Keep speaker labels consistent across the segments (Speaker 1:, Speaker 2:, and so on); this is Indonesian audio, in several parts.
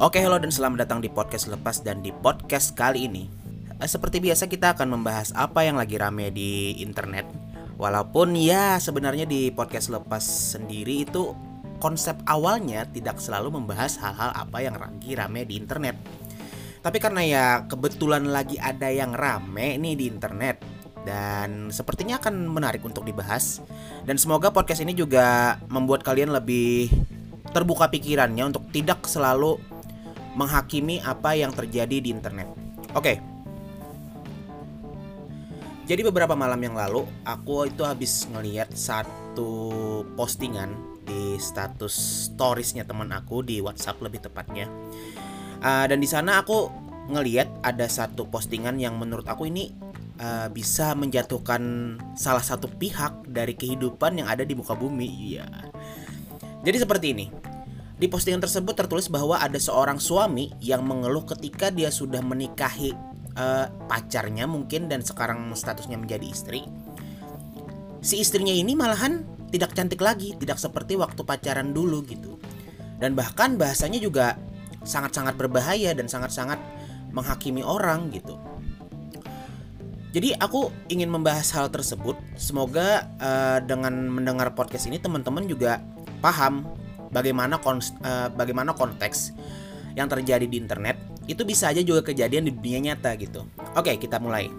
Speaker 1: Oke, halo dan selamat datang di podcast lepas dan di podcast kali ini. eh, Seperti biasa kita akan membahas apa yang lagi rame di internet. Walaupun ya sebenarnya di podcast lepas sendiri itu konsep awalnya tidak selalu membahas hal-hal apa yang lagi rame di internet. Tapi karena ya kebetulan lagi ada yang rame nih di internet dan sepertinya akan menarik untuk dibahas dan semoga podcast ini juga membuat kalian lebih terbuka pikirannya untuk tidak selalu menghakimi apa yang terjadi di internet. Oke. Jadi beberapa malam yang lalu aku itu habis ngeliat satu postingan di status storiesnya teman aku di WhatsApp lebih tepatnya. Uh, dan di sana aku ngeliat ada satu postingan yang menurut aku ini uh, bisa menjatuhkan salah satu pihak dari kehidupan yang ada di muka bumi. Iya. Jadi seperti ini. Di postingan tersebut tertulis bahwa ada seorang suami yang mengeluh ketika dia sudah menikahi uh, pacarnya mungkin dan sekarang statusnya menjadi istri. Si istrinya ini malahan tidak cantik lagi, tidak seperti waktu pacaran dulu gitu. Dan bahkan bahasanya juga sangat-sangat berbahaya dan sangat-sangat menghakimi orang gitu. Jadi aku ingin membahas hal tersebut. Semoga uh, dengan mendengar podcast ini teman-teman juga paham bagaimana uh, bagaimana konteks yang terjadi di internet itu bisa aja juga kejadian di dunia nyata gitu. Oke, kita mulai.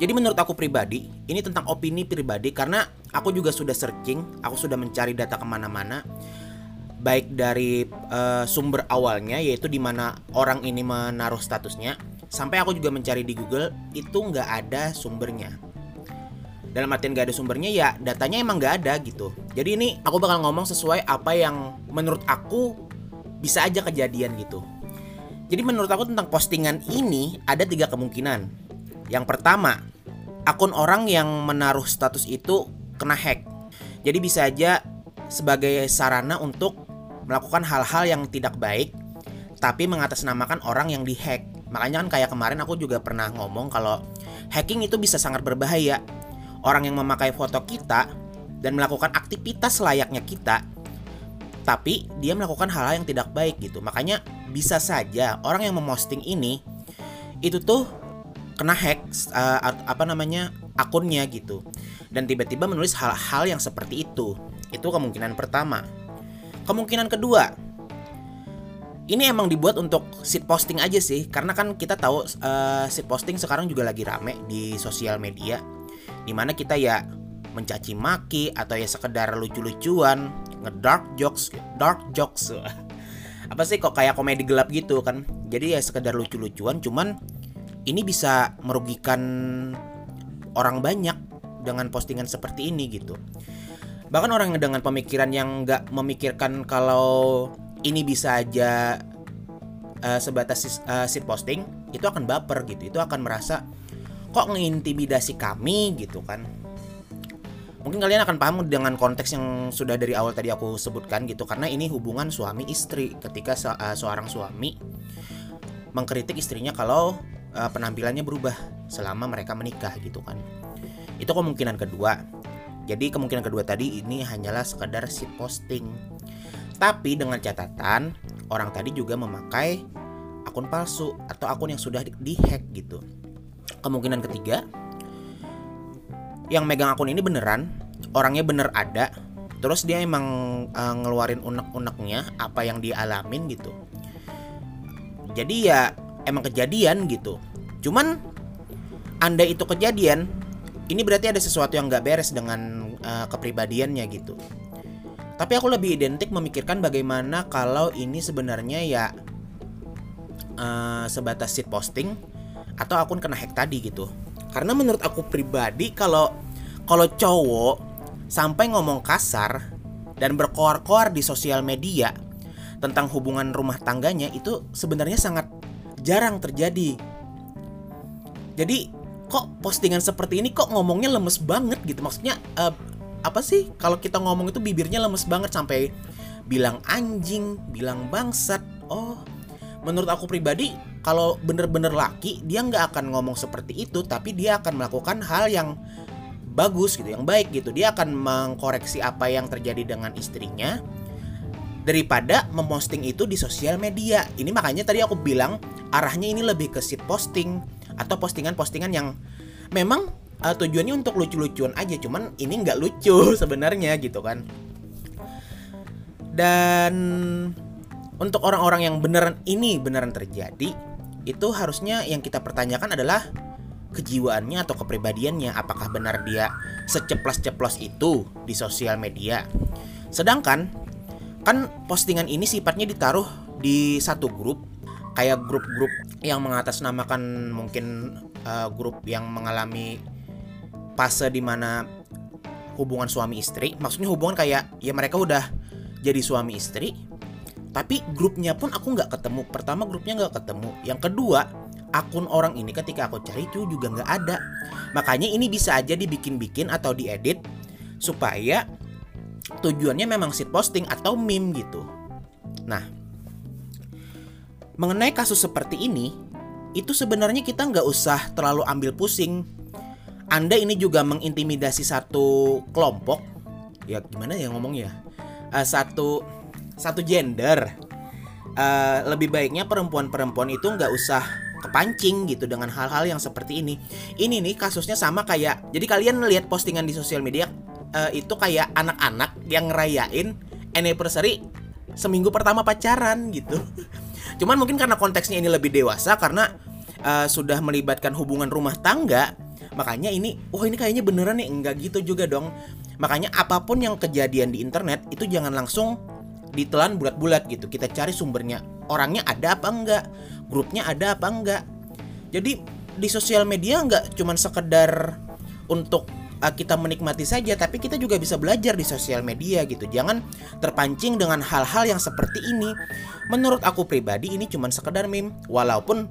Speaker 1: Jadi menurut aku pribadi, ini tentang opini pribadi karena aku juga sudah searching, aku sudah mencari data ke mana-mana, baik dari uh, sumber awalnya yaitu di mana orang ini menaruh statusnya, sampai aku juga mencari di Google itu nggak ada sumbernya. Dalam artian nggak ada sumbernya ya datanya emang nggak ada gitu. Jadi ini aku bakal ngomong sesuai apa yang menurut aku bisa aja kejadian gitu. Jadi menurut aku tentang postingan ini ada tiga kemungkinan. Yang pertama, akun orang yang menaruh status itu kena hack. Jadi bisa aja sebagai sarana untuk melakukan hal-hal yang tidak baik tapi mengatasnamakan orang yang dihack. Makanya kan kayak kemarin aku juga pernah ngomong kalau hacking itu bisa sangat berbahaya. Orang yang memakai foto kita dan melakukan aktivitas layaknya kita tapi dia melakukan hal-hal yang tidak baik gitu. Makanya bisa saja orang yang memosting ini itu tuh kena hack uh, apa namanya akunnya gitu. Dan tiba-tiba menulis hal-hal yang seperti itu. Itu kemungkinan pertama. Kemungkinan kedua ini emang dibuat untuk sit posting aja sih. Karena kan kita tahu uh, sit posting sekarang juga lagi rame di sosial media di mana kita ya mencaci maki atau ya sekedar lucu-lucuan ngedark jokes dark jokes. Apa sih kok kayak komedi gelap gitu kan? Jadi ya sekedar lucu-lucuan cuman ini bisa merugikan orang banyak dengan postingan seperti ini gitu. Bahkan orang dengan pemikiran yang nggak memikirkan kalau ini bisa aja uh, sebatas uh, sit posting itu akan baper gitu. Itu akan merasa kok ngintimidasi kami gitu kan. Mungkin kalian akan paham dengan konteks yang sudah dari awal tadi aku sebutkan gitu karena ini hubungan suami istri. Ketika se uh, seorang suami mengkritik istrinya kalau uh, penampilannya berubah selama mereka menikah gitu kan. Itu kemungkinan kedua. Jadi kemungkinan kedua tadi ini hanyalah sekedar sit posting. Tapi dengan catatan orang tadi juga memakai akun palsu atau akun yang sudah dihack gitu kemungkinan ketiga yang megang akun ini beneran orangnya bener ada terus dia emang uh, ngeluarin unek-uneknya apa yang dia alamin gitu. Jadi ya emang kejadian gitu. Cuman anda itu kejadian ini berarti ada sesuatu yang nggak beres dengan uh, kepribadiannya gitu. Tapi aku lebih identik memikirkan bagaimana kalau ini sebenarnya ya uh, sebatas sit posting atau akun kena hack tadi gitu karena menurut aku pribadi kalau kalau cowok sampai ngomong kasar dan berkoar-koar di sosial media tentang hubungan rumah tangganya itu sebenarnya sangat jarang terjadi. Jadi kok postingan seperti ini kok ngomongnya lemes banget gitu maksudnya uh, apa sih kalau kita ngomong itu bibirnya lemes banget sampai bilang anjing, bilang bangsat. Oh, menurut aku pribadi kalau bener-bener laki dia nggak akan ngomong seperti itu tapi dia akan melakukan hal yang bagus gitu yang baik gitu dia akan mengkoreksi apa yang terjadi dengan istrinya daripada memposting itu di sosial media. Ini makanya tadi aku bilang arahnya ini lebih ke sit posting atau postingan-postingan yang memang uh, tujuannya untuk lucu-lucuan aja, cuman ini nggak lucu sebenarnya gitu kan. Dan untuk orang-orang yang beneran ini beneran terjadi, itu harusnya yang kita pertanyakan adalah kejiwaannya atau kepribadiannya. Apakah benar dia seceplos-ceplos itu di sosial media? Sedangkan kan postingan ini sifatnya ditaruh di satu grup kayak grup-grup yang mengatasnamakan mungkin uh, grup yang mengalami fase di mana hubungan suami istri. Maksudnya hubungan kayak ya mereka udah jadi suami istri tapi grupnya pun aku nggak ketemu. Pertama grupnya nggak ketemu. Yang kedua akun orang ini ketika aku cari itu juga nggak ada. Makanya ini bisa aja dibikin-bikin atau diedit supaya tujuannya memang sit posting atau meme gitu. Nah mengenai kasus seperti ini itu sebenarnya kita nggak usah terlalu ambil pusing. Anda ini juga mengintimidasi satu kelompok. Ya gimana ya ngomongnya? Uh, satu satu gender uh, lebih baiknya perempuan-perempuan itu nggak usah kepancing gitu dengan hal-hal yang seperti ini. Ini nih kasusnya sama kayak jadi kalian lihat postingan di sosial media uh, itu kayak anak-anak yang ngerayain anniversary seminggu pertama pacaran gitu. Cuman mungkin karena konteksnya ini lebih dewasa karena uh, sudah melibatkan hubungan rumah tangga, makanya ini oh ini kayaknya beneran nih enggak gitu juga dong. Makanya apa pun yang kejadian di internet itu jangan langsung ditelan bulat-bulat gitu. Kita cari sumbernya. Orangnya ada apa enggak? Grupnya ada apa enggak? Jadi di sosial media enggak cuman sekedar untuk uh, kita menikmati saja tapi kita juga bisa belajar di sosial media gitu. Jangan terpancing dengan hal-hal yang seperti ini. Menurut aku pribadi ini cuman sekedar meme. Walaupun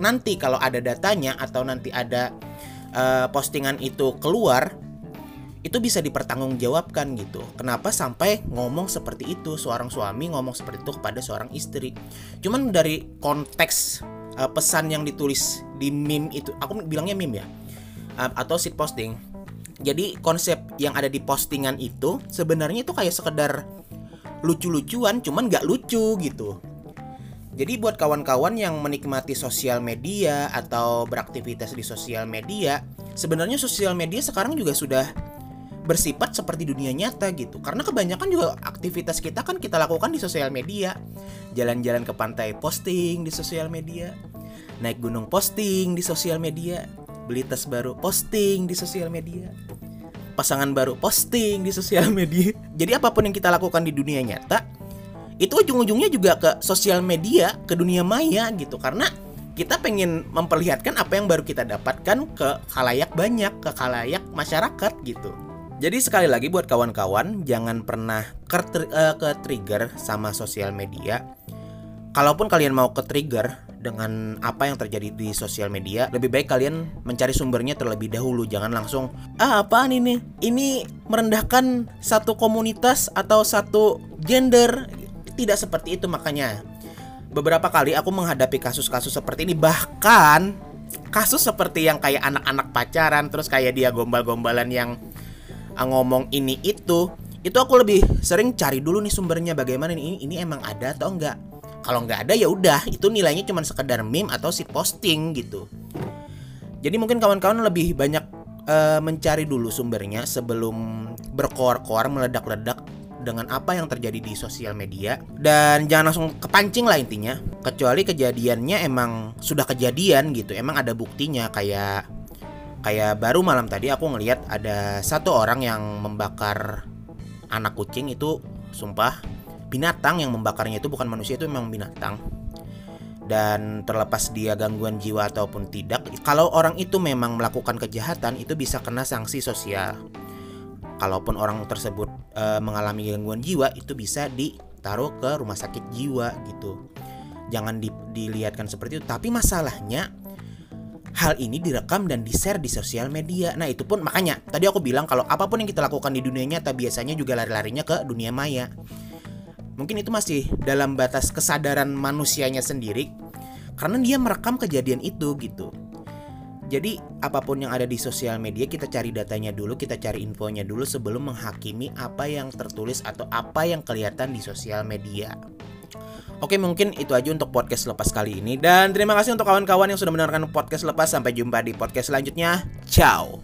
Speaker 1: nanti kalau ada datanya atau nanti ada uh, postingan itu keluar itu bisa dipertanggungjawabkan gitu. Kenapa sampai ngomong seperti itu seorang suami ngomong seperti itu kepada seorang istri? Cuman dari konteks uh, pesan yang ditulis di meme itu, aku bilangnya meme ya, uh, atau sit posting. Jadi konsep yang ada di postingan itu sebenarnya itu kayak sekedar lucu-lucuan, cuman nggak lucu gitu. Jadi buat kawan-kawan yang menikmati sosial media atau beraktivitas di sosial media, sebenarnya sosial media sekarang juga sudah bersifat seperti dunia nyata gitu. Karena kebanyakan juga aktivitas kita kan kita lakukan di sosial media. Jalan-jalan ke pantai posting di sosial media. Naik gunung posting di sosial media. Beli tas baru posting di sosial media. Pasangan baru posting di sosial media. Jadi apa pun yang kita lakukan di dunia nyata itu ujung-ujungnya juga ke sosial media ke dunia maya gitu. Karena kita pengen memperlihatkan apa yang baru kita dapatkan ke khalayak banyak ke khalayak masyarakat gitu jadi sekali lagi buat kawan-kawan jangan pernah ke, uh, ke trigger sama sosial media. Kalaupun kalian mau ke trigger dengan apa yang terjadi di sosial media, lebih baik kalian mencari sumbernya terlebih dahulu. Jangan langsung ah apaan ini? Ini merendahkan satu komunitas atau satu gender. Tidak seperti itu makanya. Beberapa kali aku menghadapi kasus-kasus seperti ini bahkan kasus seperti yang kayak anak-anak pacaran terus kayak dia gombal-gombalan yang ngomong ini itu itu aku lebih sering cari dulu nih sumbernya bagaimana ini ini emang ada atau enggak. Kalau nggak ada ya udah itu nilainya cuma sekedar meme atau si posting gitu. Jadi mungkin kawan-kawan lebih banyak uh, mencari dulu sumbernya sebelum berkoar-koar meledak-ledak dengan apa yang terjadi di sosial media. Dan jangan langsung kepancing lah intinya. Kecuali kejadiannya emang sudah kejadian gitu emang ada buktinya kayak kayak baru malam tadi aku ngelihat ada satu orang yang membakar anak kucing itu sumpah binatang yang membakarnya itu bukan manusia itu memang binatang. Dan terlepas dia gangguan jiwa ataupun tidak kalau orang itu memang melakukan kejahatan itu bisa kena sanksi sosial. Kalaupun orang tersebut e, mengalami gangguan jiwa itu bisa ditaruh ke rumah sakit jiwa gitu. Jangan di, dilihatkan seperti itu. Tapi masalahnya hal ini direkam dan di-share di sosial media. Nah, itu pun makanya tadi aku bilang kalau apa pun yang kita lakukan di dunia nyata biasanya juga lari-larinya ke dunia maya. Mungkin itu masih dalam batas kesadaran manusianya sendiri karena dia merekam kejadian itu gitu. Jadi apa pun yang ada di sosial media kita cari datanya dulu, kita cari infonya dulu sebelum menghakimi apa yang tertulis atau apa yang kelihatan di sosial media. Oke mungkin itu aja untuk podcast lepas kali ini. Dan terima kasih untuk kawan-kawan yang sudah mendengarkan podcast lepas. Sampai jumpa di podcast selanjutnya. Ciao